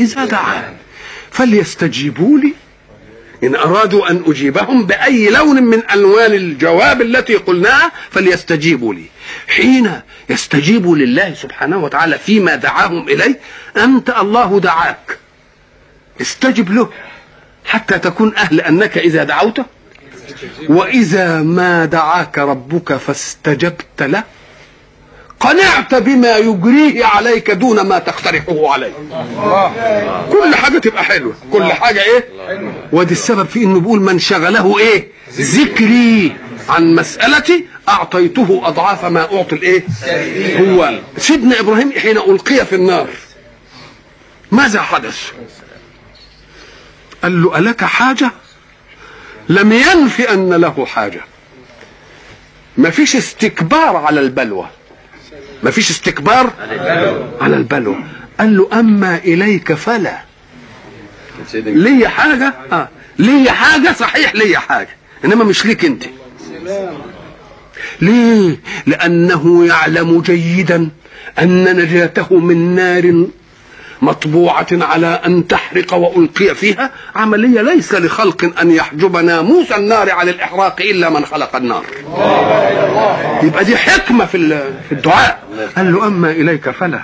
إذا دعان. فليستجيبوا لي. إن أرادوا أن أجيبهم بأي لون من ألوان الجواب التي قلناها فليستجيبوا لي. حين يستجيبوا لله سبحانه وتعالى فيما دعاهم إليه أنت الله دعاك. استجب له حتى تكون أهل أنك إذا دعوته. وإذا ما دعاك ربك فاستجبت له. قنعت بما يجريه عليك دون ما تقترحه عليه كل حاجة تبقى حلوة. كل حاجة إيه؟ ودي السبب في إنه بيقول من شغله إيه؟ ذكري عن مسألتي أعطيته أضعاف ما أعطي الإيه؟ هو. سيدنا إبراهيم حين ألقي في النار ماذا حدث؟ قال له ألك حاجة؟ لم ينف أن له حاجة. ما فيش استكبار على البلوى. ما فيش استكبار؟ على البلوى قال له أما إليك فلا. لي حاجة؟ آه. لي حاجة؟ صحيح لي حاجة. إنما مش ليك أنت. ليه؟ لأنه يعلم جيدا أن نجاته من نار مطبوعة على أن تحرق وألقي فيها عملية ليس لخلق أن يحجب ناموس النار عن الإحراق إلا من خلق النار. يبقى دي حكمة في الدعاء. قال له أما إليك فلا.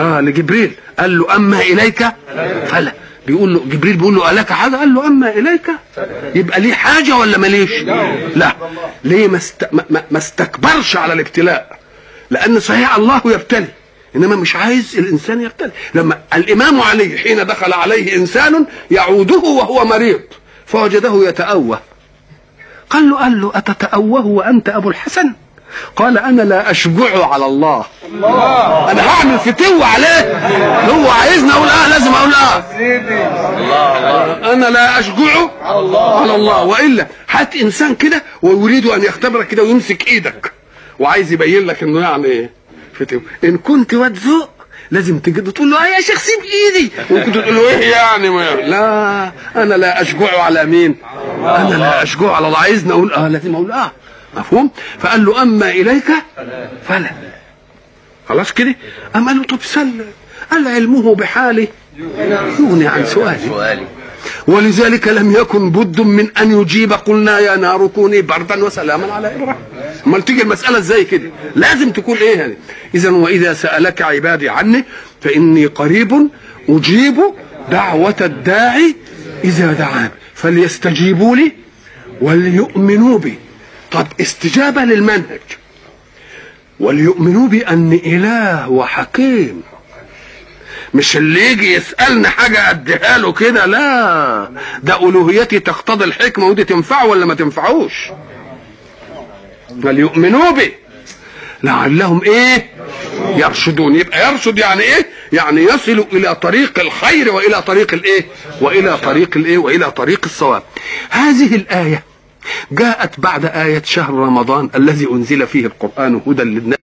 آه لجبريل. قال له أما إليك فلا. بيقول له جبريل بيقول له ألك حاجة قال له أما إليك. يبقى ليه حاجة ولا ماليش؟ لا. ليه ما, است... ما استكبرش على الابتلاء؟ لأن صحيح الله يبتلي. إنما مش عايز الإنسان يبتلي لما الإمام علي حين دخل عليه إنسان يعوده وهو مريض فوجده يتأوه. قال له قال له أتتأوه وأنت أبو الحسن؟ قال أنا لا أشجع على الله, الله. أنا هعمل فتو عليه. هو عايزني أقول آه لازم أقول آه. أنا لا أشجع على الله, على الله. وإلا هات إنسان كده ويريد أن يختبرك كده ويمسك إيدك. وعايز يبين لك إنه يعني إيه فتو إن كنت واد ذوق لازم تجي تقول له يا شيخ سيب إيدي. وكنت تقول له إيه يعني ما لا أنا لا اشجع على مين؟ أنا لا اشجع على الله. عايزني أقول آه لازم أقول آه مفهوم. فقال له أما إليك فلا. خلاص كده؟ اما قال له طب سل. قال علمه بحالي يغني عن سؤالي. ولذلك لم يكن بد من أن يجيب. قلنا يا نار كوني بردا وسلاما على إبراهيم. أمال تيجي المسألة إزاي كده؟ لازم تكون إيه هذه؟ اذا وإذا سألك عبادي عني فإني قريب أجيب دعوة الداعي إذا دعان. فليستجيبوا لي وليؤمنوا بي. طب استجابة للمنهج. وليؤمنوا بأن إله وحكيم. مش اللي يجي يسألني حاجة أديها له كده لا. ده ألوهيتي تقتضي الحكمة ودي تنفعه ولا ما تنفعوش؟ فليؤمنوا به لعلهم إيه؟ يرشدون. يبقى يرشد يعني إيه؟ يعني يصل إلى طريق الخير وإلى طريق الإيه؟ وإلى طريق الإيه؟ وإلى طريق الصواب. هذه الآية جاءت بعد آية شهر رمضان الذي أنزل فيه القرآن هدى للناس.